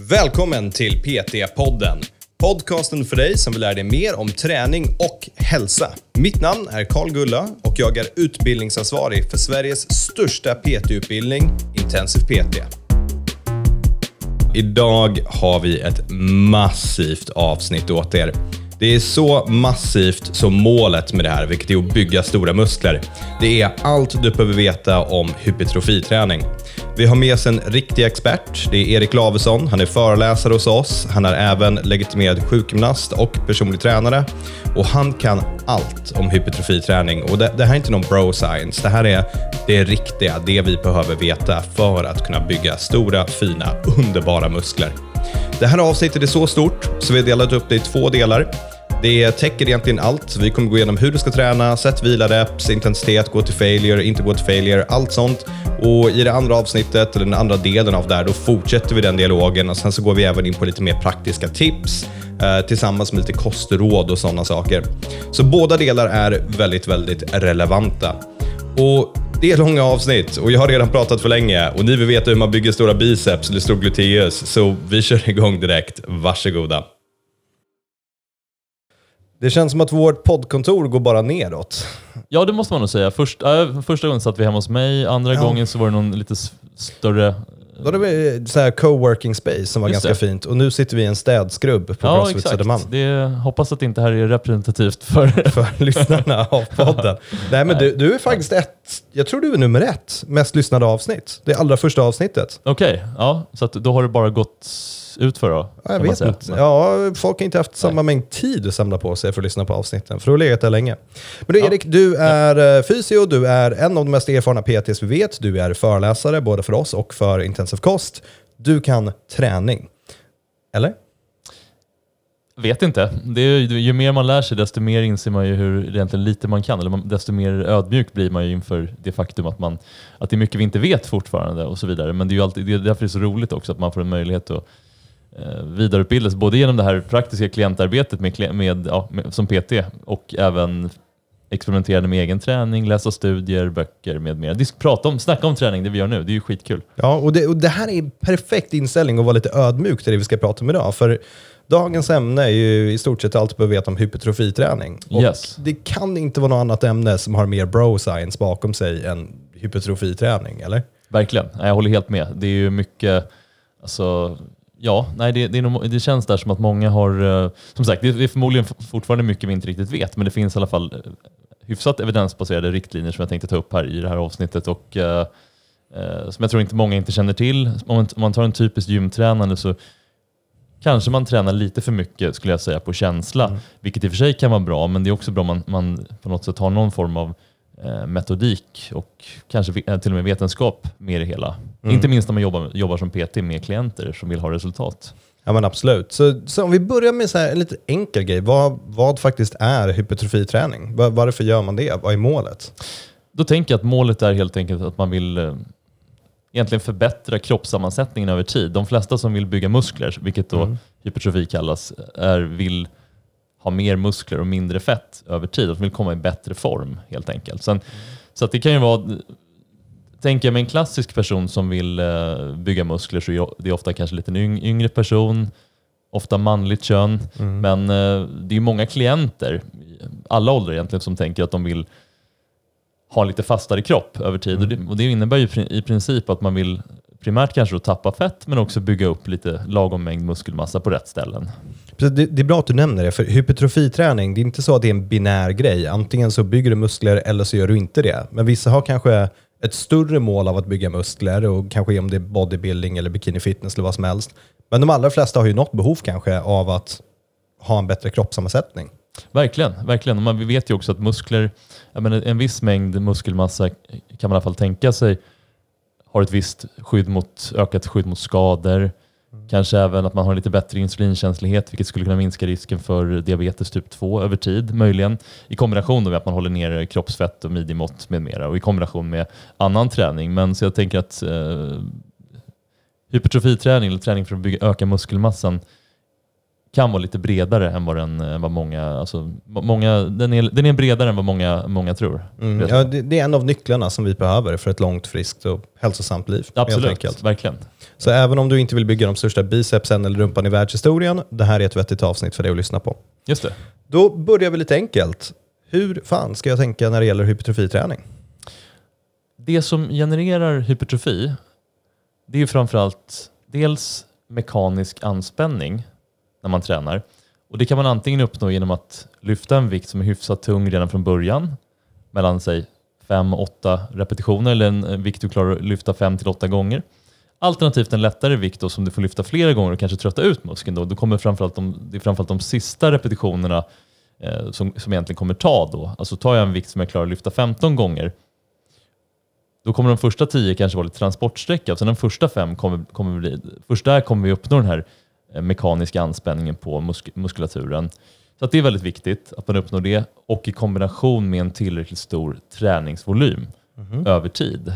Välkommen till PT-podden. Podcasten för dig som vill lära dig mer om träning och hälsa. Mitt namn är Karl Gulla och jag är utbildningsansvarig för Sveriges största PT-utbildning, Intensiv PT. Idag har vi ett massivt avsnitt åt er. Det är så massivt som målet med det här, vilket är att bygga stora muskler. Det är allt du behöver veta om hypertrofiträning. Vi har med oss en riktig expert. Det är Erik Lavesson. Han är föreläsare hos oss. Han är även legitimerad sjukgymnast och personlig tränare. Och han kan allt om hypertrofiträning. Och det, det här är inte någon bro science. Det här är det riktiga, det vi behöver veta för att kunna bygga stora, fina, underbara muskler. Det här avsnittet är så stort så vi har delat upp det i två delar. Det täcker egentligen allt. Vi kommer gå igenom hur du ska träna, sätt vila, reps, intensitet, gå till failure, inte gå till failure, allt sånt. Och i det andra avsnittet, eller den andra delen av det här, då fortsätter vi den dialogen och sen så går vi även in på lite mer praktiska tips eh, tillsammans med lite kostråd och sådana saker. Så båda delar är väldigt, väldigt relevanta. Och det är långa avsnitt och jag har redan pratat för länge och ni vill veta hur man bygger stora biceps eller stor gluteus, så vi kör igång direkt. Varsågoda. Det känns som att vårt poddkontor går bara neråt. Ja, det måste man nog säga. Först, äh, första gången satt vi hemma hos mig, andra Ja. gången så var det någon lite större... Då hade vi så här coworking space som var Just ganska det. fint och nu sitter vi i en städskrubb på Ja, Crossfit Södermalm. Det, hoppas att inte här är representativt för... För lyssnarna av podden. Nej men du, du är faktiskt ett, jag tror du är nummer ett mest lyssnade avsnitt. Det allra första avsnittet. Okej, ja. Så då har det bara gått ut för då? Ja, jag vet säga. inte. Ja, folk har inte haft samma mängd tid att samla på sig för att lyssna på avsnitten. För du har legat där länge. Men du Ja. Erik, du är eh, fysio, du är en av de mest erfarna PTs vi vet. Du är föreläsare både för oss och för intensiv kost. Du kan träning. Eller? Vet inte. Det är, ju- ju mer man lär sig desto mer inser man ju hur egentligen lite man kan. Eller man, desto mer ödmjuk blir man ju inför det faktum att, man, att det är mycket vi inte vet fortfarande och så vidare. Men det är ju alltid, det är därför det är så roligt också att man får en möjlighet att eh, vidareutbilda sig. Både genom det här praktiska klientarbetet med, med, ja, med, som PT och även experimenterande med egen träning, läsa studier, böcker med mera. Prata om, snacka om träning, det vi gör nu. Det är ju skitkul. Ja, och det, och det här är en perfekt inställning att vara lite ödmjuk till det vi ska prata om idag. För dagens ämne är ju i stort sett allt du behöver veta om hypertrofiträning. Och Yes. det kan inte vara något annat ämne som har mer bro science bakom sig än hypertrofiträning, eller? Verkligen, jag håller helt med. Det är ju mycket, alltså, ja, nej, det, det, nog, det känns där som att många har, eh, som sagt, det, är förmodligen fortfarande mycket vi inte riktigt vet, men det finns i alla fall eh, hyfsat evidensbaserade riktlinjer som jag tänkte ta upp här i det här avsnittet och eh, som jag tror inte många inte känner till. Om man, om man tar en typisk gymtränare så kanske man tränar lite för mycket skulle jag säga på känsla, vilket i och för sig kan vara bra, men det är också bra om man, man på något sätt har någon form av metodik och kanske eh, till och med vetenskap med det hela. Inte minst när man jobbar, jobbar som PT med klienter som vill ha resultat. Ja men absolut. Så, så om vi börjar med så här, en lite enkel grej. Vad, vad faktiskt är hypertrofiträning? Var, varför gör man det? Vad är målet? Då tänker jag att målet är helt enkelt att man vill eh, egentligen förbättra kroppssammansättningen över tid. De flesta som vill bygga muskler, vilket då hypertrofi kallas, är, vill ha mer muskler och mindre fett över tid. De vill komma i bättre form helt enkelt. Sen, Så att det kan ju vara, tänker jag med en klassisk person som vill eh, bygga muskler så är det ofta kanske lite en yng- yngre person, ofta manligt kön. Men eh, det är många klienter, alla åldrar egentligen, som tänker att de vill ha en lite fastare kropp över tid. Och, det, och det innebär ju i princip att man vill primärt kanske då tappa fett men också bygga upp lite lagom mängd muskelmassa på rätt ställen. Det, det är bra att du nämner det, för hypertrofiträning, det är inte så att det är en binär grej. Antingen så bygger du muskler eller så gör du inte det. Men vissa har kanske ett större mål av att bygga muskler och kanske om det är bodybuilding eller bikini fitness eller vad som helst. Men de allra flesta har ju något behov kanske av att ha en bättre kroppssammansättning. Verkligen, verkligen. Och man, vi vet ju också att muskler, menar, en viss mängd muskelmassa kan man i alla fall tänka sig har ett visst skydd mot, ökat skydd mot skador. Kanske även att man har lite bättre insulinkänslighet vilket skulle kunna minska risken för diabetes typ 2 över tid möjligen. I kombination med att man håller ner kroppsfett och midjemått med mera och i kombination med annan träning. Men så jag tänker att eh, hypertrofiträning eller träning för att bygga, öka muskelmassan kan vara lite bredare än vad den än vad många, alltså, många den, är, den är bredare än vad många, många tror. Mm. Ja, det, det är en av nycklarna som vi behöver för ett långt, friskt och hälsosamt liv. Absolut, verkligen. Så även om du inte vill bygga de största bicepsen eller rumpan i världshistorien, det här är ett vettigt avsnitt för dig att lyssna på. Just det. Då börjar vi lite enkelt. Hur fan ska jag tänka när det gäller hypertrofiträning? Det som genererar hypertrofi, det är framförallt dels mekanisk anspänning när man tränar. Och Det kan man antingen uppnå genom att lyfta en vikt som är hyfsat tung redan från början, mellan sig 5-8 repetitioner eller en vikt du klarar att lyfta 5-8 gånger. Alternativt en lättare vikt då, som du får lyfta flera gånger och kanske trötta ut muskeln. Då. Då kommer framförallt de, det är framförallt de sista repetitionerna eh, som, som egentligen kommer ta då. Alltså tar jag en vikt som jag klarar att lyfta 15 gånger då kommer de första tio kanske vara lite transportsträcka och sen de första fem kommer, kommer bli, först där kommer vi uppnå den här mekaniska anspänningen på musk muskulaturen. Så att det är väldigt viktigt att man uppnår det och i kombination med en tillräckligt stor träningsvolym mm. över tid.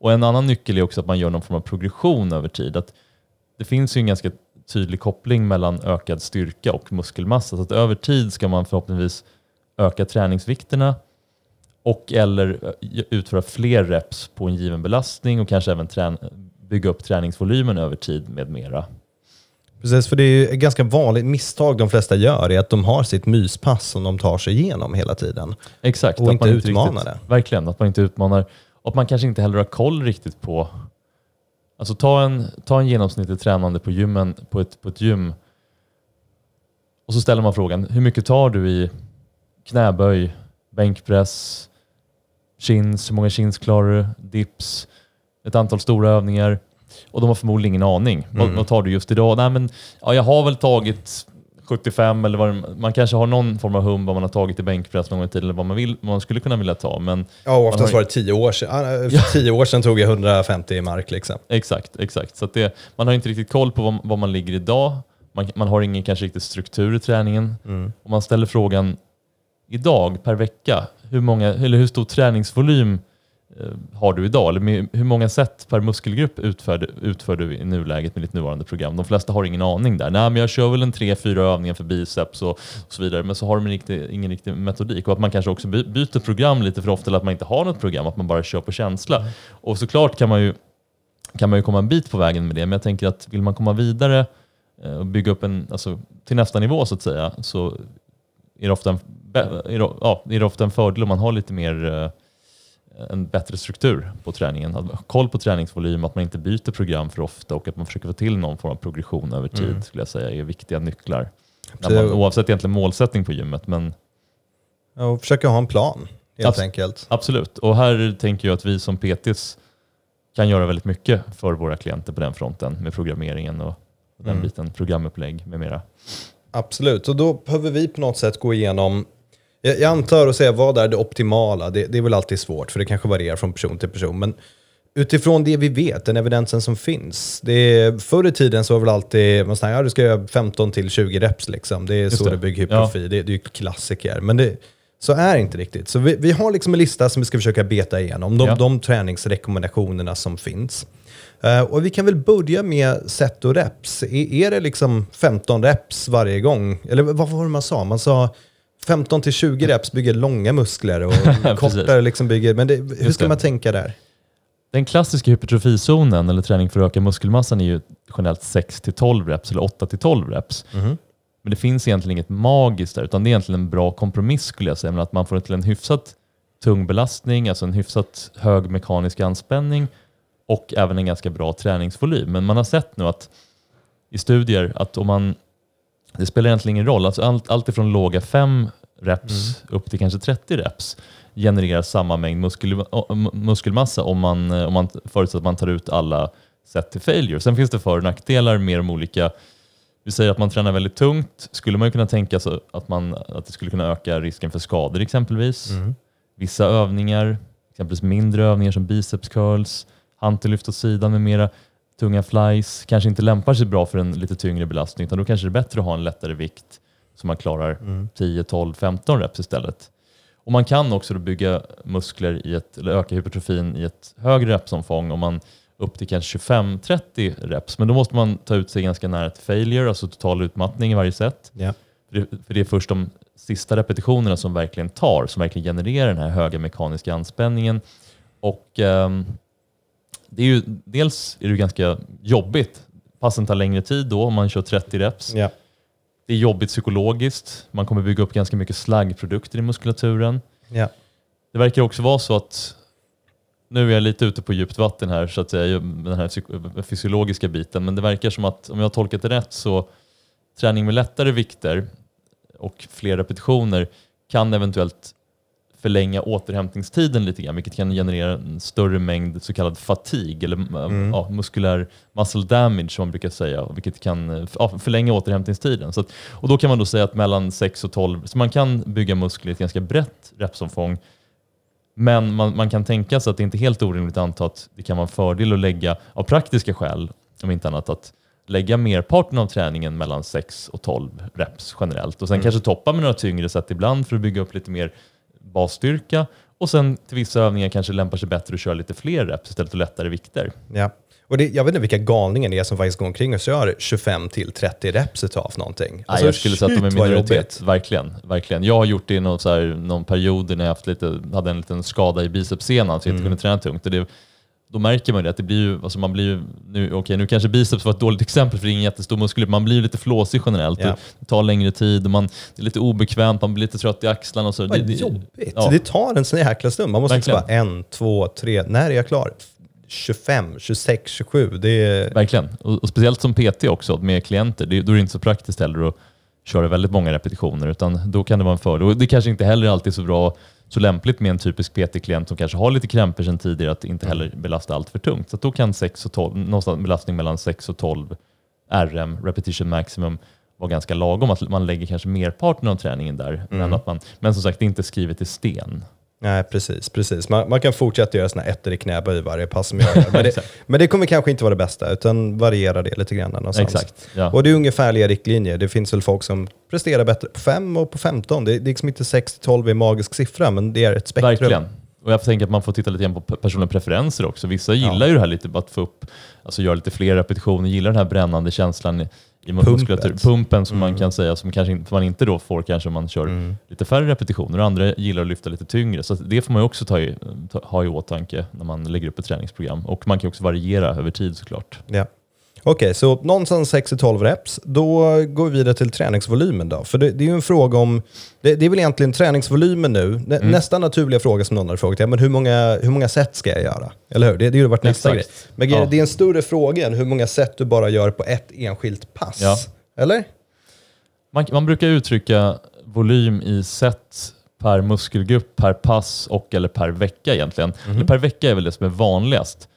Och En annan nyckel är också att man gör någon form av progression över tid. Att det finns ju en ganska tydlig koppling mellan ökad styrka och muskelmassa. Så att över tid ska man förhoppningsvis öka träningsvikterna och eller eh, utföra fler reps på en given belastning och kanske även bygga upp träningsvolymen över tid med mera. Precis, för det är ett ganska vanligt misstag de flesta gör är att de har sitt myspass som de tar sig igenom hela tiden. Exakt. Och inte utmanar riktigt, det. Verkligen, att man inte utmanar och att man kanske inte heller har koll riktigt på Alltså ta en, ta en genomsnittlig tränande på, gymmen, på, ett, på ett gym och så ställer man frågan, hur mycket tar du i knäböj, bänkpress, chins, hur många chins klarar du, dips, ett antal stora övningar. Och de har förmodligen ingen aning. Mm. Vad, vad, tar du just idag? Nej, men, ja, jag har väl tagit 75 eller vad man kanske har någon form av hum vad man har tagit i bänkpress någon gång i tiden eller vad man, vill, vad man skulle kunna vilja ta. Men ja, och oftast har... var det tio år sedan. För ja. tio år sedan tog jag 150 i mark. Liksom. Exakt, exakt. Så det, man har inte riktigt koll på vad, vad man ligger idag. Man, man, har ingen kanske riktigt struktur i träningen. Mm. Och man ställer frågan idag per vecka, hur, många, eller hur stor träningsvolym har du idag? Eller med, hur många set per muskelgrupp utför, utför du i nuläget med ditt nuvarande program? De flesta har ingen aning där. Nej, men jag kör väl en tre, fyra övningar för biceps och, och så vidare, men så har de riktig, ingen riktig metodik. Och att man kanske också byter program lite för ofta, eller att man inte har något program, att man bara kör på känsla. Mm. Och såklart kan man, ju, kan man ju komma en bit på vägen med det, men jag tänker att vill man komma vidare eh, och bygga upp en, alltså, till nästa nivå så att säga, så är det ofta en är det, ja, är det ofta en fördel om man har lite mer eh, en bättre struktur på träningen. Att koll på träningsvolym, att man inte byter program för ofta och att man försöker få till någon form av progression över tid mm. skulle jag säga är viktiga nycklar. Man, oavsett egentligen målsättning på gymmet. Men ja, och försöka ha en plan helt Abs enkelt. Absolut, och här tänker jag att vi som PTs kan göra väldigt mycket för våra klienter på den fronten med programmeringen och den mm. biten, programupplägg med mera. Absolut, och då behöver vi på något sätt gå igenom jag, jag antar att säga vad är det optimala? Det, det är väl alltid svårt, för det kanske varierar från person till person. Men utifrån det vi vet, den evidensen som finns. Det är, förr i tiden så var väl alltid, man säger, ja, du ska göra 15 till 20 reps liksom. Det är Just så det. du bygger hypertrofi, ja. det, det är ju klassiker. Men det, så är det inte riktigt. Så vi, vi, har liksom en lista som vi ska försöka beta igenom, de, ja. de träningsrekommendationerna som finns. Uh, och vi kan väl börja med set och reps. Är, är det liksom 15 reps varje gång? Eller vad var det man sa? Man sa 15 till 20 reps bygger långa muskler och kortare liksom bygger... Men det, hur ska man tänka där? Den klassiska hypertrofizonen, eller träning för att öka muskelmassan, är ju generellt 6 till 12 reps eller 8 till 12 reps. Mm. Men det finns egentligen inget magiskt där, utan det är egentligen en bra kompromiss skulle jag säga. att man får till en hyfsat tung belastning, alltså en hyfsat hög mekanisk anspänning och även en ganska bra träningsvolym. Men man har sett nu att i studier att om man det spelar egentligen ingen roll. Alltså allt, allt ifrån låga 5 reps mm. upp till kanske 30 reps genererar samma mängd muskel, muskelmassa om man, om man förutsätter att man tar ut alla set till failure. Sen finns det för och nackdelar med de olika vi säger att man tränar väldigt tungt. Skulle man kunna tänka sig att, man, att det skulle kunna öka risken för skador exempelvis. Mm. Vissa övningar, exempelvis mindre övningar som biceps curls, hantellyft åt sidan med mera, tunga flies, kanske inte lämpar sig bra för en lite tyngre belastning. Utan då kanske det är bättre att ha en lättare vikt så man klarar mm. 10, 12, 15 reps istället. Och Man kan också bygga muskler i ett, eller öka hypertrofin i ett högre repsomfång om man upp till kanske 25-30 reps. Men då måste man ta ut sig ganska nära till failure, alltså total utmattning i varje set. Ja. För det, för det är först de sista repetitionerna som verkligen tar, som verkligen genererar den här höga mekaniska anspänningen. Och ehm, det är ju, dels är det ganska jobbigt. Passen tar längre tid då om man kör 30 reps. Ja. Det är jobbigt psykologiskt. Man kommer bygga upp ganska mycket slaggprodukter i muskulaturen. Ja. Det verkar också vara så att nu är jag lite ute på djupt vatten här, så att säga, med den här fysiologiska biten, men det verkar som att om jag har tolkat det rätt så träning med lättare vikter och fler repetitioner kan eventuellt förlänga återhämtningstiden lite grann, vilket kan generera en större mängd så kallad fatig, eller Mm. ja, muskulär muscle damage som man brukar säga, vilket kan eh, ja, förlänga återhämtningstiden. Så att, och då kan man då säga att mellan 6 och 12, så man kan bygga muskler i ett ganska brett repsomfång, men man, man kan tänka sig att det inte är helt orimligt att anta att det kan vara en fördel att lägga, av praktiska skäl, om inte annat, att lägga merparten av träningen mellan 6 och 12 reps generellt. Och sen kanske toppa med några tyngre set ibland för att bygga upp lite mer basstyrka. Och sen till vissa övningar kanske lämpar sig bättre att köra lite fler reps istället för lättare vikter. Ja. Och det, jag vet inte vilka galningar det är som faktiskt går omkring och kör 25 till 30 reps utav någonting. Nej, jag skulle säga att de är minoritet. Verkligen, verkligen. Jag har gjort det i någon, så här, någon period när jag haft lite, hade en liten skada i bicepssenan så jag inte Mm. kunde träna tungt. Och det, då märker man ju det, att det blir ju, alltså man blir ju, nu, okej, nu kanske biceps var ett dåligt exempel för det är ingen jättestor muskelgrupp, man blir lite flåsig generellt. Och det tar längre tid och man, det är lite obekvämt, man blir lite trött i axlarna och så. Vad Det- jobbigt. ja. Det tar en sån jäkla stund. Man måste inte bara Verkligen. en, två, tre. När är jag klar? 25, 26, 27. Det är... Verkligen. Och, och speciellt som PT också med klienter, det, då är det inte så praktiskt heller att köra väldigt många repetitioner, utan då kan det vara en fördel. Och det kanske inte heller alltid är så bra, så lämpligt med en typisk PT-klient som kanske har lite krämpor sedan tidigare, att inte heller belasta allt för tungt. Så då kan 6 och 12, någonstans belastning mellan 6 och 12 RM, repetition maximum, vara ganska lagom. Att man lägger kanske merparten av träningen där. Men, att man, men som sagt, det är inte skrivet i sten. Nej, precis. precis. Man, man kan fortsätta göra här ettor i knäböj varje pass som jag gör. Men det, men det kommer kanske inte vara det bästa, utan variera det lite grann någonstans. Exakt. Ja. Och det är ungefärliga riktlinjer. Det finns väl folk som presterar bättre på 5 och på 15. Det, det är liksom inte 6-12 är en magisk siffra, men det är ett spektrum. Verkligen. Och jag tänker att man får titta lite grann på pe- personliga preferenser också. Vissa gillar ju det här lite, att få upp, alltså göra lite fler repetitioner, gillar den här brännande känslan i, muskulatur. Pumpen som man kan säga, som kanske man inte då får kanske om man kör lite färre repetitioner. Och andra gillar att lyfta lite tyngre. Så det får man också ta i, ta, ha i åtanke när man lägger upp ett träningsprogram. Och man kan också variera över tid såklart. Ja. Okej, så någonstans 6-12 reps. Då går vi vidare till träningsvolymen då. För det, det är ju en fråga om, det, det är väl egentligen träningsvolymen nu. Mm. Nästa naturliga fråga som någon hade frågat är, men hur många, hur många set ska jag göra? Eller hur? Det, det har ju varit nästa Exakt. grej. Men Ja. det är en större fråga än hur många set du bara gör på ett enskilt pass. Ja. Eller? Man, man brukar uttrycka volym i set per muskelgrupp, per pass och eller per vecka egentligen. Eller per vecka är väl det som är vanligast.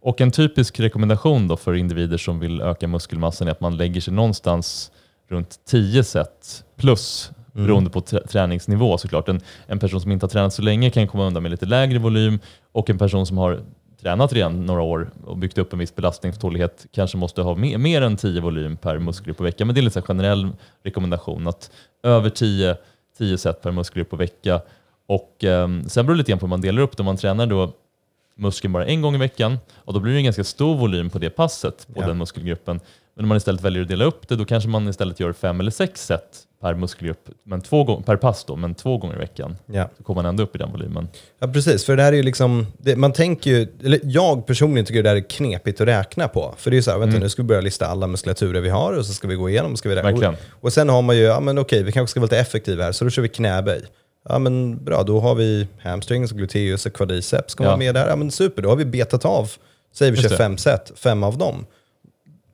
Och en typisk rekommendation då för individer som vill öka muskelmassan är att man lägger sig någonstans runt 10 set plus beroende på trä- träningsnivå såklart. En, en person som inte har tränat så länge kan komma undan med lite lägre volym och en person som har tränat redan några år och byggt upp en viss belastningstålighet kanske måste ha mer, mer än 10 volym per muskelgrupp per vecka. Men det är en här generell rekommendation att över 10, 10 set per muskelgrupp per vecka. Och ehm, sen beror det lite grann på hur man delar upp det. Om man tränar då muskeln bara en gång i veckan och då blir det en ganska stor volym på det passet på Ja. den muskelgruppen. Men om man istället väljer att dela upp det då kanske man istället gör fem eller sex set per muskelgrupp men två gånger, per pass då, men två gånger i veckan. Ja. Så kommer man ändå upp i den volymen. Ja, precis. För det här är ju liksom, det, man tänker ju, eller jag personligen tycker det här är knepigt att räkna på. För det är ju så här, vänta nu ska vi börja lista alla muskulaturer vi har och så ska vi gå igenom och ska vi räkna. Verkligen. Och, och sen har man ju, ja men okej, vi kanske ska vara lite effektiva här, så då kör vi knäböj. Ja men bra, då har vi hamstrings, gluteus och quadriceps. Ska Ja. vara med där? Ja men super, då har vi betat av, säger vi Just kör det. fem set, fem av dem.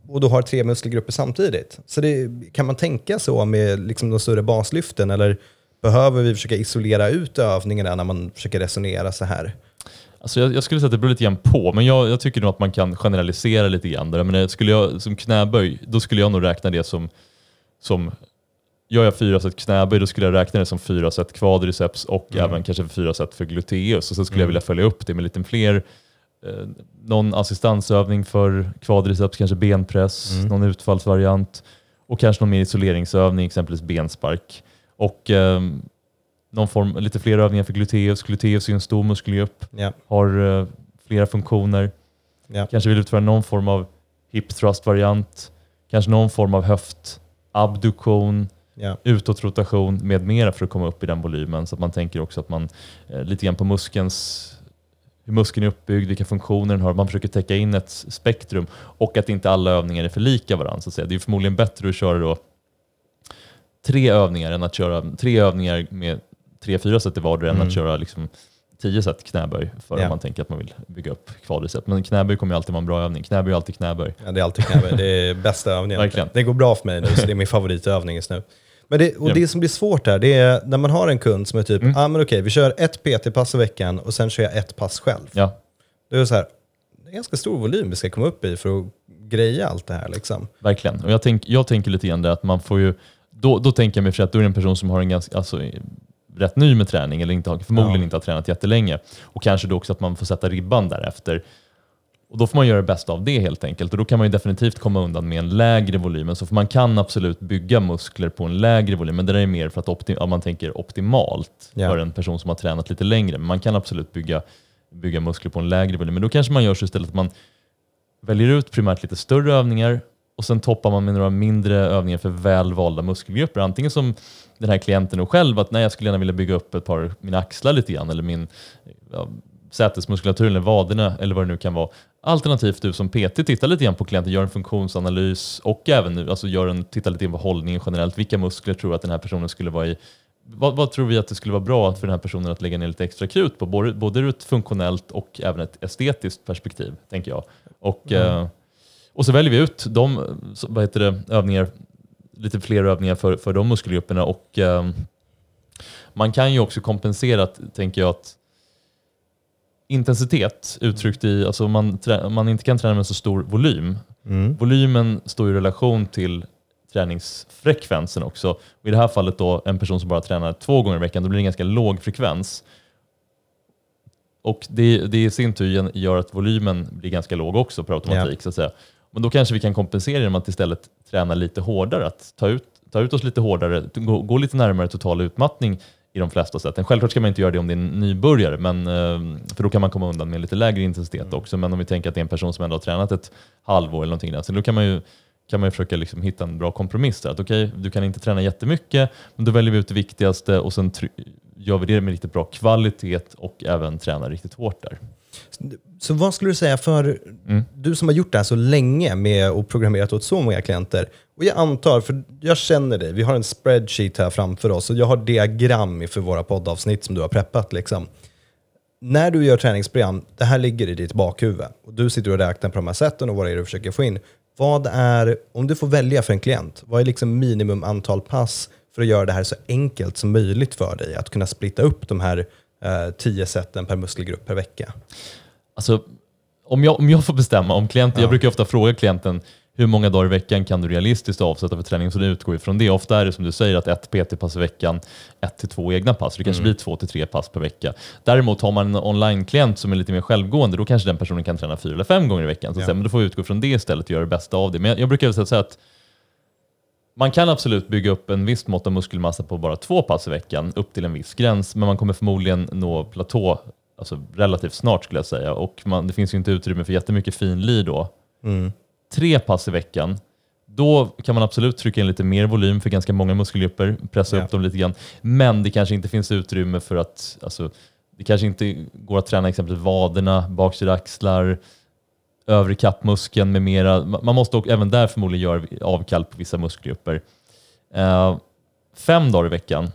Och då har tre muskelgrupper samtidigt. Så det, kan man tänka så med liksom de större baslyften eller behöver vi försöka isolera ut övningarna när man försöker resonera så här? Alltså jag, jag skulle säga att det beror lite grann på, men jag, jag tycker nog att man kan generalisera lite grann. Där. Men skulle jag, som knäböj, då skulle jag nog räkna det som, som Gör jag fyra set knäböj, då skulle jag räkna det som fyra set kvadriceps och även kanske fyra set för gluteus. Och så skulle jag vilja följa upp det med lite fler, eh, någon assistansövning för kvadriceps, kanske benpress, någon utfallsvariant och kanske någon mer isoleringsövning, exempelvis benspark. Och ehm, någon form, lite fler övningar för gluteus. Gluteus är en stor muskelgrupp Ja. har eh, flera funktioner. Ja. Kanske vill utföra någon form av hip thrust-variant, kanske någon form av höftabduktion, Ja. utåtrotation med mera för att komma upp i den volymen. Så att man tänker också att man eh, lite grann på muskelns hur muskeln är uppbyggd, vilka funktioner den har. Man försöker täcka in ett spektrum och att inte alla övningar är för lika varandra. Så att säga. Det är förmodligen bättre att köra då tre övningar än att köra tre övningar med tre, fyra set i vardera än Mm. att köra liksom tio set knäböj för Ja. om man tänker att man vill bygga upp kvadricep. Men knäböj kommer ju alltid vara en bra övning. Knäböj är alltid knäböj. Ja, det är alltid knäböj. Det är bästa övningen. Verkligen. Det går bra för mig nu, så det är min favoritövning just nu. Men det, och det som blir svårt här, det är när man har en kund som är typ, Mm. ah, men okej, vi kör ett PT-pass i veckan och sen kör jag ett pass själv. Ja, Det är så här, det är ganska stor volym vi ska komma upp i för att greja allt det här. Liksom. verkligen. Och jag, tänk, jag tänker lite grann det att man får ju, då, då tänker jag mig för att då är en person som har en ganska, alltså, rätt ny med träning eller inte, förmodligen Ja. inte har tränat jättelänge. Och kanske då också att man får sätta ribban därefter. Och då får man göra det bästa av det helt enkelt. Och då kan man ju definitivt komma undan med en lägre volym. Så för man kan absolut bygga muskler på en lägre volym, men det där är mer för att opti- om man tänker optimalt Ja. för en person som har tränat lite längre. Men man kan absolut bygga, bygga muskler på en lägre volym. Men då kanske man gör så istället att man väljer ut primärt lite större övningar och sen toppar man med några mindre övningar för väl valda muskelgrupper. Antingen som den här klienten och själv, att nej, jag skulle gärna vilja bygga upp ett par mina axlar lite grann, eller min ja, sätesmuskulatur eller vaderna eller vad det nu kan vara. Alternativt du som PT tittar lite grann på klienten, gör en funktionsanalys och även nu, alltså gör en, tittar lite grann på hållningen generellt. Vilka muskler tror du att den här personen skulle vara i? Vad, vad tror vi att det skulle vara bra för den här personen att lägga ner lite extra krut på? Både, både ur ett funktionellt och även ett estetiskt perspektiv, tänker jag. Och, eh, och så väljer vi ut de vad heter det, övningar, lite fler övningar för, för de muskelgrupperna. Och, eh, man kan ju också kompensera, tänker jag, att intensitet uttryckt i, alltså man, man inte kan träna med så stor volym. Mm. Volymen står i relation till träningsfrekvensen också. Och I det här fallet då en person som bara tränar två gånger i veckan, då blir det en ganska låg frekvens. Och det, det i sin tur gör att volymen blir ganska låg också per automatik. Så att säga. Men då kanske vi kan kompensera genom att istället träna lite hårdare, att ta ut, ta ut oss lite hårdare, gå, gå lite närmare total utmattning i de flesta sätten. Självklart ska man inte göra det om det är en nybörjare, men, eh, för då kan man komma undan med lite lägre intensitet också. Men om vi tänker att det är en person som ändå har tränat ett halvår eller någonting där, så då kan man ju, kan man ju försöka liksom hitta en bra kompromiss där. Att okej, du kan inte träna jättemycket, men då väljer vi ut det viktigaste och sen gör vi det med riktigt bra kvalitet och även tränar riktigt hårt där. Så vad skulle du säga för Mm. du som har gjort det här så länge med och programmerat åt så många klienter. Och jag antar, för jag känner dig, vi har en spreadsheet här framför oss och jag har diagram för våra poddavsnitt som du har preppat. Liksom. När du gör träningsprogram, det här ligger i ditt bakhuvud och du sitter och räknar på de här sätten och vad det är du försöker få in. Vad är, om du får välja för en klient, vad är liksom minimum antal pass för att göra det här så enkelt som möjligt för dig? Att kunna splitta upp de här eh, tio sätten per muskelgrupp per vecka. Alltså, om jag, om jag får bestämma, om klienten, Ja. jag brukar ofta fråga klienten hur många dagar i veckan kan du realistiskt avsätta för träning? Så det utgår ifrån det. Ofta är det som du säger att ett PT-pass i veckan, ett till två egna pass. Det kanske Mm. blir två till tre pass per vecka. Däremot har man en online-klient som är lite mer självgående, då kanske den personen kan träna fyra eller fem gånger i veckan. Så Ja. Men då får vi utgå från det istället och göra det bästa av det. Men jag, jag brukar säga att man kan absolut bygga upp en viss mått av muskelmassa på bara två pass i veckan, upp till en viss gräns, men man kommer förmodligen nå platå alltså relativt snart skulle jag säga. Och man, det finns ju inte utrymme för jättemycket finlir då. Mm. Tre pass i veckan, då kan man absolut trycka in lite mer volym för ganska många muskelgrupper, pressa Ja. upp dem lite grann. Men det kanske inte finns utrymme för att, alltså, det kanske inte går att träna exempelvis vaderna, baksida axlar, övre kappmuskeln med mera. Ma- Man måste också, även där förmodligen göra avkall på vissa muskelgrupper. Eh, fem dagar i veckan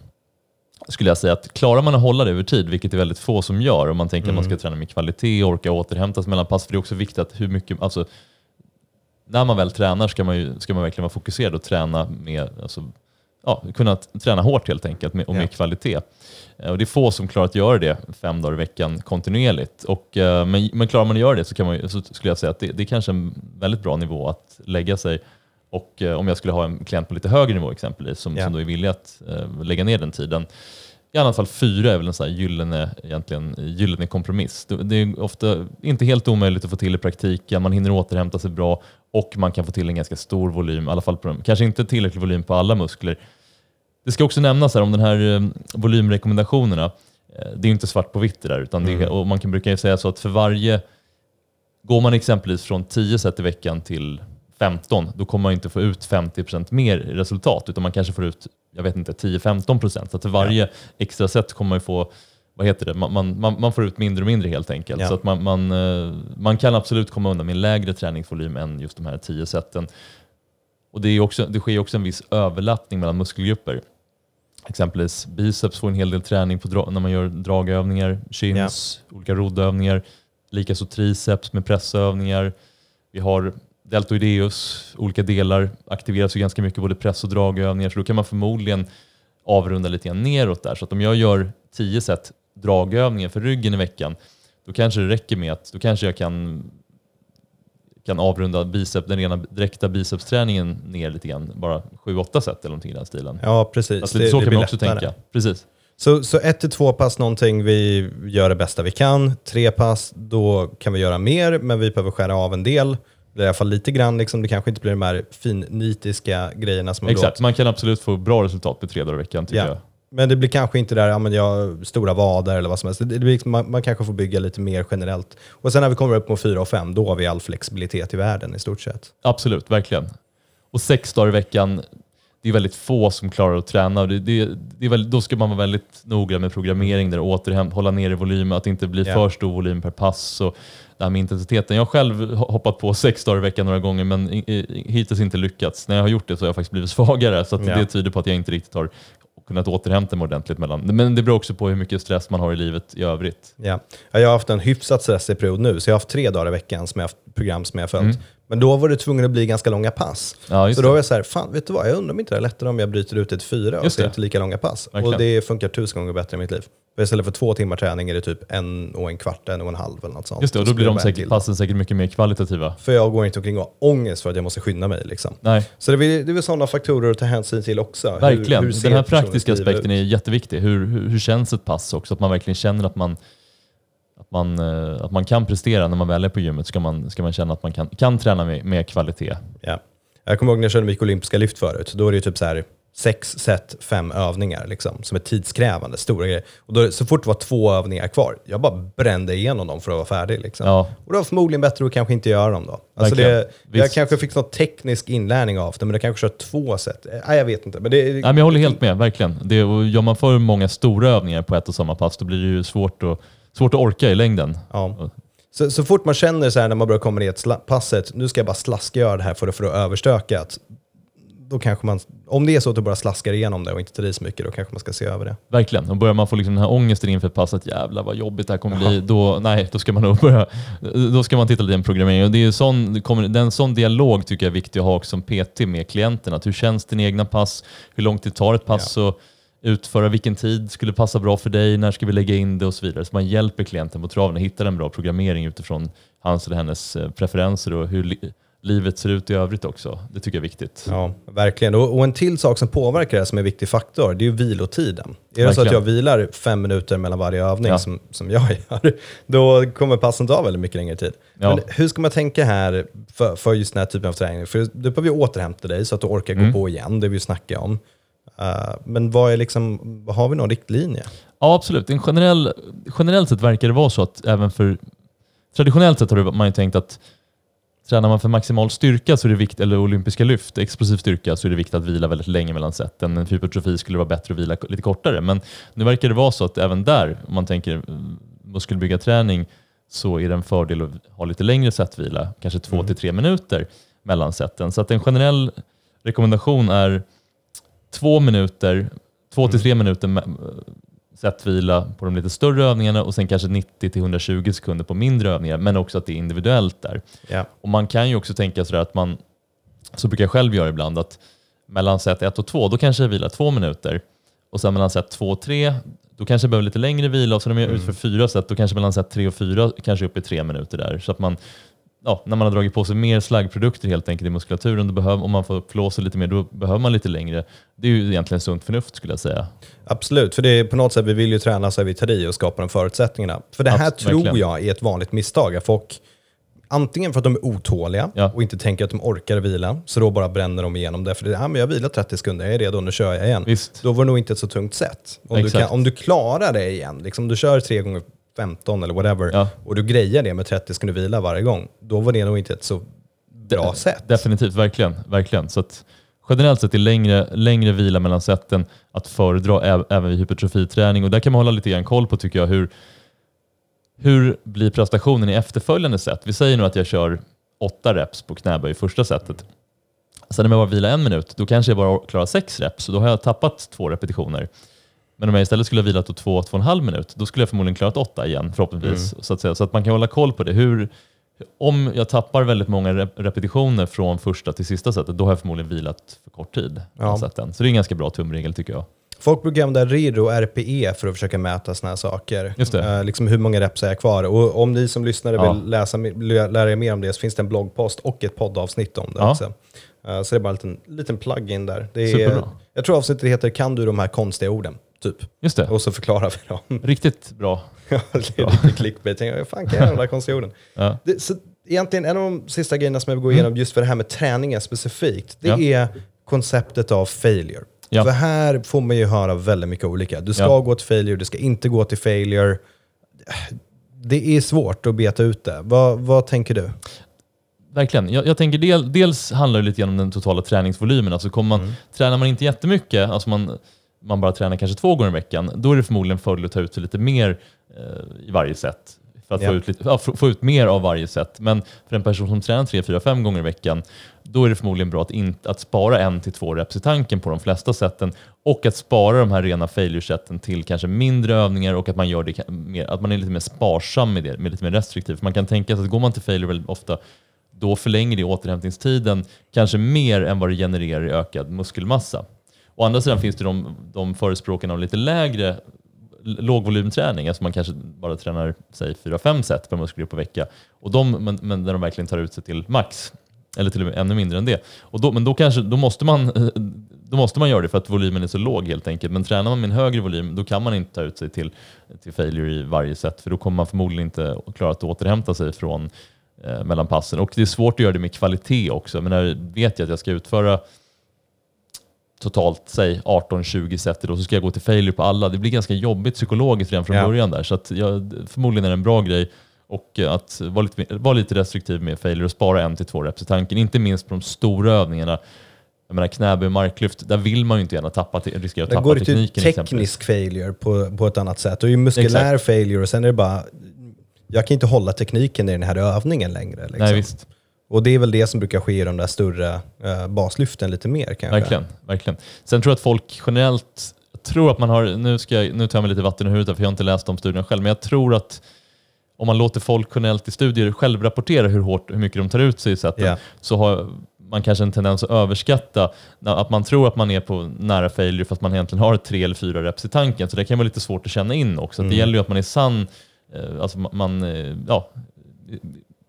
skulle jag säga att klarar man att hålla det över tid, vilket är väldigt få som gör, om man tänker att man ska träna med kvalitet, orka återhämta sig mellan pass, för det är också viktigt att hur mycket, alltså när man väl tränar ska man, ju, ska man verkligen vara fokuserad och träna med, alltså, ja, kunna t- träna hårt helt enkelt med, och med Ja. kvalitet. Eh, Och det är få som klarar att göra det fem dagar i veckan kontinuerligt. Och, eh, men, men klarar man att göra det så, kan man, så skulle jag säga att det, det är kanske en väldigt bra nivå att lägga sig. Och eh, om jag skulle ha en klient på lite högre nivå exempelvis, som, Ja. som då är villig att eh, lägga ner den tiden. I alla fall fyra är väl en sån här gyllene, egentligen, gyllene kompromiss. Det är ofta inte helt omöjligt att få till i praktiken, man hinner återhämta sig bra och man kan få till en ganska stor volym, i alla fall på de, kanske inte tillräcklig volym på alla muskler. Det ska också nämnas här om den här eh, volymrekommendationerna. Eh, det är inte svart på vitt det där, utan det Mm. och man kan brukar säga så att för varje Går man exempelvis från 10 set i veckan till 15, då kommer man inte få ut 50% mer resultat, utan man kanske får ut jag vet inte, 10-15%. Så för varje extra set kommer man få vad heter det? Man, man, man får ut mindre och mindre helt enkelt. Ja. Så att man, man, eh, man kan absolut komma undan med en lägre träningsvolym än just de här 10 seten. Och det, är också, det sker också en viss överlappning mellan muskelgrupper. Exempelvis biceps får en hel del träning på när man gör dragövningar, chins, ja. olika roddövningar. Likaså triceps med pressövningar. Vi har deltoideus, olika delar aktiveras ju ganska mycket, både press och dragövningar, så då kan man förmodligen avrunda lite grann neråt där. Så att om jag gör 10 set dragövningar för ryggen i veckan, då kanske det räcker med att då kanske jag kan, kan avrunda bicep, den rena direkta bicepsträningen ner lite grann, bara 7-8 set eller någonting i den stilen. Ja, precis. Alltså, det, så det kan man också lättare. tänka. Precis. Så, så ett till två pass någonting, vi gör det bästa vi kan. Tre pass, då kan vi göra mer, men vi behöver skära av en del i alla fall lite grann. Liksom, det kanske inte blir de här finnitiska grejerna som har Exakt, man kan absolut få bra resultat med tre dagar i veckan tycker ja. jag. Men det blir kanske inte där, ja, men jag, stora vader eller vad som helst. Det, det blir liksom, man, man, kanske får bygga lite mer generellt. Och sen när vi kommer upp på fyra och fem, då har vi all flexibilitet i världen i stort sett. Absolut, verkligen. Och sex dagar i veckan, det är väldigt få som klarar att träna. Det, det, det är väldigt, då ska man vara väldigt noga med programmering, där återhämt, hålla ner i volym, att det inte blir yeah. för stor volym per pass. Och det här med intensiteten. Jag har själv hoppat på sex dagar i veckan några gånger, men hittills inte lyckats. När jag har gjort det så har jag faktiskt blivit svagare, så yeah. det tyder på att jag inte riktigt har kunnat återhämta mig ordentligt mellan. Men det beror också på hur mycket stress man har i livet i övrigt. Ja. Jag har haft en hyfsat stressig period nu, så jag har haft tre dagar i veckan som jag haft program som jag har följt. Mm. Men då var det tvungen att bli ganska långa pass. Ja, så då var jag så här, fan vet du vad, jag undrar om inte det är lättare om jag bryter ut till fyra och ser inte lika långa pass. Verkligen. Och det funkar tusen gånger bättre i mitt liv. För istället för två timmar träning är det typ en och en kvart, en och en halv eller något sånt. Just det, och då blir de säkert, passen säkert mycket mer kvalitativa. För jag går inte omkring och har ångest för att jag måste skynda mig. Liksom. Nej. Så det är, det är väl sådana faktorer att ta hänsyn till också. Verkligen, hur, hur den här praktiska aspekten är jätteviktig. Hur, hur, hur känns ett pass också? Att man verkligen känner att man att man, eh, att man kan prestera när man väl är på gymmet, ska man, ska man känna att man kan, kan träna med, med kvalitet. Ja. Jag kommer ihåg när jag körde mycket olympiska lyft förut. Då är det typ så här sex set, fem övningar liksom, som är tidskrävande, stora grejer. Och då, så fort det var två övningar kvar, jag bara brände igenom dem för att vara färdig. Liksom. Ja. Och det var förmodligen bättre att kanske inte göra dem då. Alltså det, jag kanske fick någon teknisk inlärning av det, men det kanske kör två set. Nej, jag vet inte. Men det, Nej, men jag håller helt med, verkligen. Det, gör man för många stora övningar på ett och samma pass, då blir det ju svårt att, svårt att orka i längden. Ja. Så, så fort man känner så här när man börjar komma ner till passet, nu ska jag bara slaska göra det här för att få det överstökat då kanske man, om det är så att du bara slaskar igenom det och inte så mycket, då kanske man ska se över det. Verkligen, och börjar man få liksom den här ångesten inför ett pass, att jävlar vad jobbigt det här kommer bli, då, nej, då ska man nog börja, då ska man titta lite på programmering. Och det är sån, det kommer, den sån dialog tycker jag är viktig att ha också som PT med klienten. Att hur känns din egna pass? Hur lång tid tar ett pass? Ja. Och, utföra, vilken tid skulle passa bra för dig, när ska vi lägga in det och så vidare. Så man hjälper klienten på traven att hitta en bra programmering utifrån hans eller hennes eh, preferenser och hur livet ser ut i övrigt också. Det tycker jag är viktigt. Ja, verkligen. Och, en till sak som påverkar det som är en viktig faktor, det är ju vilotiden. Är det så att jag vilar fem minuter mellan varje övning, ja. som, som jag gör, då kommer passen ta väldigt mycket längre tid. Ja. Men hur ska man tänka här för, för just den här typen av träning? För du behöver ju återhämta dig så att du orkar mm. gå på igen, det vi snackar om. Uh, men vad är liksom, har vi någon riktlinje? Ja, absolut. En generell, generellt sett verkar det vara så att även för... Traditionellt sett har man ju tänkt att Tränar man för maximal styrka, så är det vikt, eller olympiska lyft, explosiv styrka, så är det viktigt att vila väldigt länge mellan set. En hypertrofi skulle vara bättre att vila lite kortare. Men nu verkar det vara så att även där, om man tänker eh, muskelbyggarträning, så är det en fördel att ha lite längre setvila, kanske två mm. till tre minuter mellan seten. Så att en generell rekommendation är två minuter, två till mm. tre minuter sättvila på de lite större övningarna och sen kanske 90-120 sekunder på mindre övningar, men också att det är individuellt där. Yeah. Och Man kan ju också tänka sådär att man, så brukar jag själv göra ibland, att mellan set 1 och 2, då kanske jag vilar två minuter och sen mellan set 2 och 3, då kanske jag behöver lite längre vila och sen om jag mm. utför fyra set, då kanske mellan set 3 och 4 kanske upp i tre minuter där. Så att man ja, när man har dragit på sig mer slaggprodukter helt enkelt i muskulaturen, då behöver, om man får flå sig lite mer, då behöver man lite längre. Det är ju egentligen sunt förnuft skulle jag säga. Absolut, för det är på något sätt, vi vill ju träna så vi tar i och skapar de förutsättningarna. För det här Abs tror verkligen. jag är ett vanligt misstag. Att folk, antingen för att de är otåliga ja. och inte tänker att de orkar vila, så då bara bränner de igenom det. För det, ja, men jag vilar 30 sekunder, jag är redo, nu kör jag igen. Visst. Då var det nog inte ett så tungt sätt. Om, du, kan, om du klarar det igen, liksom, du kör tre gånger 15 eller whatever, Ja. och du grejer det med 30 sekunder vila varje gång, då var det nog inte ett så bra sätt. Definitivt, verkligen. verkligen. Så att generellt sett är längre, längre vila mellan sätten att föredra även vid hypertrofiträning. Och där kan man hålla lite grann koll på tycker jag. Hur, hur blir prestationen i efterföljande set? Vi säger nu att jag kör åtta reps på knäböj i första setet. Sen om jag bara vilar en minut, då kanske jag bara klarar sex reps. Så då har jag tappat två repetitioner. Men om jag istället skulle ha vilat då två, två och en halv minut, då skulle jag förmodligen klarat åtta igen förhoppningsvis. Så, att säga. så att man kan hålla koll på det. Hur, om jag tappar väldigt många rep- repetitioner från första till sista setet, då har jag förmodligen vilat för kort tid. Ja. Sätten. Så det är en ganska bra tumregel tycker jag. Folk brukar använda RIR och RPE för att försöka mäta sådana här saker. Just. Eh, liksom hur många reps är jag kvar? Och om ni som lyssnare Ja. vill läsa, lära er mer om det så finns det en bloggpost och ett poddavsnitt om det Ja. också. Eh, så det är bara en liten, liten plug-in där. Det är, Superbra. jag tror avsnittet heter Kan du de här konstiga orden? Typ. Just det, Och så förklarar vi dem. riktigt bra. Ja, det är lite clickbait. Fan kan jag de där konstiga orden? Ja. Det, så egentligen en av de sista grejerna som jag vill gå igenom just för det här med träningen specifikt, det Mm. Ja. är konceptet av failure. Ja. För här får man ju höra väldigt mycket olika. Du ska Ja. gå till failure, du ska inte gå till failure. Det är svårt att beta ut det. Vad, vad tänker du? Verkligen. Jag, jag tänker del, dels handlar det lite grann om den totala träningsvolymen. Alltså kommer man, Tränar man inte jättemycket, alltså man, man bara tränar kanske två gånger i veckan, då är det förmodligen fördel att ta ut sig lite mer eh, i varje set. För att Ja. få, ut lite, ja, få, ut mer av varje set. Men för en person som tränar tre, fyra, fem gånger i veckan, då är det förmodligen bra att, inte, att spara en till två reps i tanken på de flesta sätten och att spara de här rena failure-sätten till kanske mindre övningar och att man, gör det mer, att man är lite mer sparsam med det, med lite mer restriktiv. För man kan tänka sig att går man till failure väldigt ofta, då förlänger det återhämtningstiden kanske mer än vad det genererar i ökad muskelmassa. Å andra sidan finns det de, de förespråkarna av lite lägre lågvolymträning, alltså man kanske bara tränar säg 4-5 set per muskelgrupp på vecka, och de, men, men där de verkligen tar ut sig till max, eller till och med ännu mindre än det. Och då, men då, kanske, då, måste man, då måste man göra det för att volymen är så låg helt enkelt. Men tränar man med en högre volym, då kan man inte ta ut sig till, till failure i varje set, för då kommer man förmodligen inte klara att återhämta sig från eh, mellan passen. Och det är svårt att göra det med kvalitet också. Men när vet jag att jag ska utföra totalt säg 18-20 set idag så ska jag gå till failure på alla. Det blir ganska jobbigt psykologiskt redan från Ja. början där. Så att jag, förmodligen är det en bra grej och eh, att vara lite, vara lite restriktiv med failure och spara en till två reps i tanken. Inte minst på de stora övningarna. Jag menar knäböj och marklyft, där vill man ju inte gärna tappa, riskera att Där tappa går det tekniken. exempelvis. teknisk failure på, på ett annat sätt. Och ju muskulär failure och sen är det bara, jag kan inte hålla tekniken i den här övningen längre. Liksom. Nej, visst. Och det är väl det som brukar ske i de där större eh, baslyften lite mer kanske. Verkligen, verkligen. Sen tror jag att folk generellt, tror att man har, nu, ska jag, nu tar jag mig lite vatten i huvudet för jag har inte läst de studierna själv, men jag tror att om man låter folk generellt i studier självrapportera hur, hårt, hur mycket de tar ut sig i sätten, Ja. så har man kanske en tendens att överskatta, att man tror att man är på nära failure fast man egentligen har tre eller fyra reps i tanken. Så det kan vara lite svårt att känna in också. Mm. Att det gäller ju att man är sann, eh, alltså man- man, eh, ja,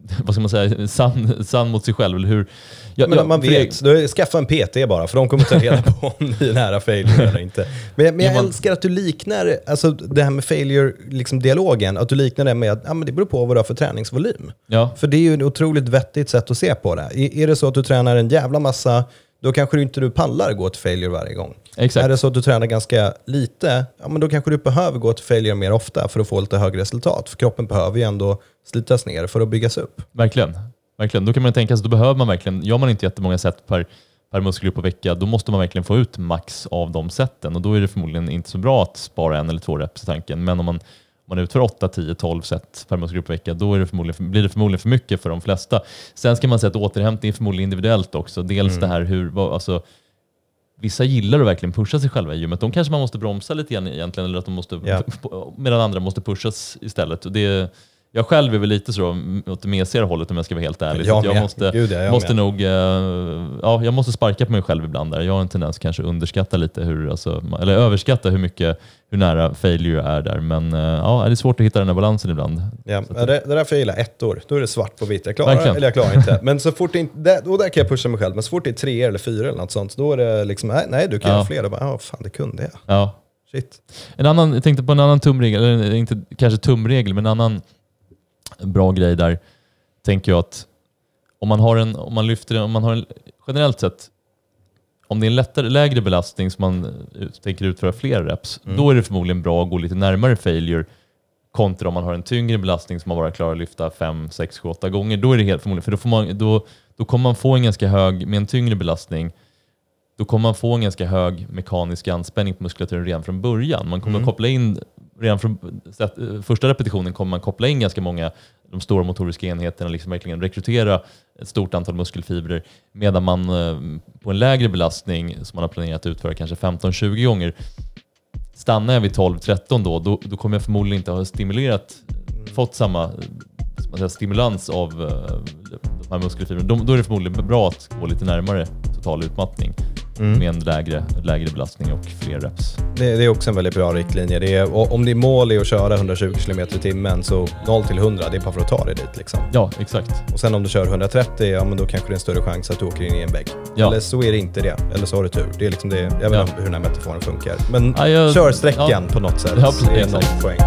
vad ska man säga, sann, sann mot sig själv. Eller hur? Ja, Men ja, om man vet, är- skaffa en PT bara, för de kommer ta reda på om ni är nära failure eller inte. Men, jag- men jag älskar att du liknar, alltså det här med failure-dialogen, att du liknar det med att ja, men det beror på vad du har för träningsvolym. Ja, För det är ju ett otroligt vettigt sätt att se på det. Är, är det så att du tränar en jävla massa, då kanske du inte du pallar gå till failure varje gång. exakt. Är det så att du tränar ganska lite, ja, men då kanske du behöver gå till failure mer ofta för att få lite högre resultat. För kroppen behöver ju ändå slitas ner för att byggas upp. Verkligen. verkligen. Då kan man tänka sig, då behöver man verkligen, gör man inte jättemånga set per, per muskelgrupp på vecka, då måste man verkligen få ut max av de seten och då är det förmodligen inte så bra att spara en eller två reps i tanken. Men om man, man utför 8, 10, 12 set per muskelgrupp på vecka, då är det förmodligen, blir det förmodligen för mycket för de flesta. Sen ska man säga att återhämtning är förmodligen individuellt också. Dels det här hur, alltså, Vissa gillar att verkligen pusha sig själva i gymmet. De kanske man måste bromsa lite grann egentligen, eller att de måste, Ja. medan andra måste pushas istället. Och det, jag själv är väl lite så åt det mesigare hållet om jag ska vara helt ärlig. Jag jag måste, Gud, ja, jag måste med. nog, eh, ja, jag måste sparka på mig själv ibland där. Jag har en tendens att kanske underskatta lite hur, alltså, eller överskatta hur mycket, hur nära failure är där. Men eh, ja, det är svårt att hitta den här balansen ibland. Ja, det, det där får jag gilla ett år. Då är det svart på vitt. Jag klarar Verkligen. eller jag klarar inte. Men så fort det inte, där, och där kan jag pusha mig själv. Men så fort det är tre eller fyra eller något sånt, då är det liksom, nej, nej du kan Ja. göra fler. Då bara, ja fan det kunde jag. Ja. Shit. En annan, jag tänkte på en annan tumregel, eller inte kanske tumregel, men en annan bra grej där tänker jag att om man har en, om man lyfter om man har en, generellt sett, om det är en lättare, lägre belastning som man eh, tänker utföra fler reps, Mm. då är det förmodligen bra att gå lite närmare failure kontra om man har en tyngre belastning som man bara klarar att lyfta 5, 6, 7, 8 gånger. Då är det helt förmodligen, för då, får man, då, då kommer man få en ganska hög, med en tyngre belastning, då kommer man få en ganska hög mekanisk anspänning på muskulaturen redan från början. Man kommer Mm. koppla in, redan från eh, första repetitionen kommer man koppla in ganska många de stora motoriska enheterna, liksom verkligen rekrytera ett stort antal muskelfibrer, medan man eh, på en lägre belastning som man har planerat att utföra kanske 15-20 gånger, stannar jag vid 12-13 då, då, då kommer jag förmodligen inte ha stimulerat, fått samma eh, säga, stimulans av de här muskelfibrerna. Då är det förmodligen bra att gå lite närmare total utmattning med en lägre, lägre belastning och fler reps. Det, det är också en väldigt bra riktlinje. Det är, om ditt mål är att köra 120 km i timmen, så 0 till 100, det är bara för att ta dig dit. Liksom. Ja, exakt. Och sen om du kör 130, ja men då kanske det är en större chans att du åker in i en vägg. Ja. Eller så är det inte det. Eller så har du tur. Det är liksom det, jag vet Ja. inte hur den här metaforen funkar. Men Ja, jag- kör sträckan ja. på något sätt. Ja, det är någon poäng.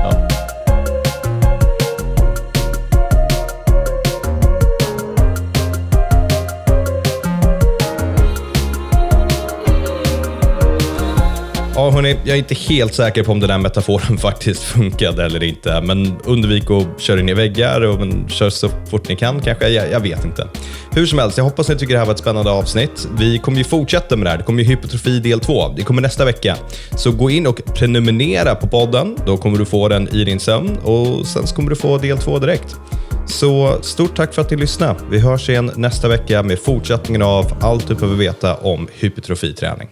Ja. Hörni, jag är inte helt säker på om den här metaforen faktiskt funkade eller inte. Men undvik att köra in i väggar och men, kör så fort ni kan kanske. Jag, jag vet inte. Hur som helst, jag hoppas ni tycker det här var ett spännande avsnitt. Vi kommer ju fortsätta med det här. Det kommer ju hypotrofi del 2. Det kommer nästa vecka. Så gå in och prenumerera på podden. Då kommer du få den i din sömn och sen så kommer du få del 2 direkt. Så stort tack för att ni lyssnade. Vi hörs igen nästa vecka med fortsättningen av allt du behöver veta om hypertrofiträning.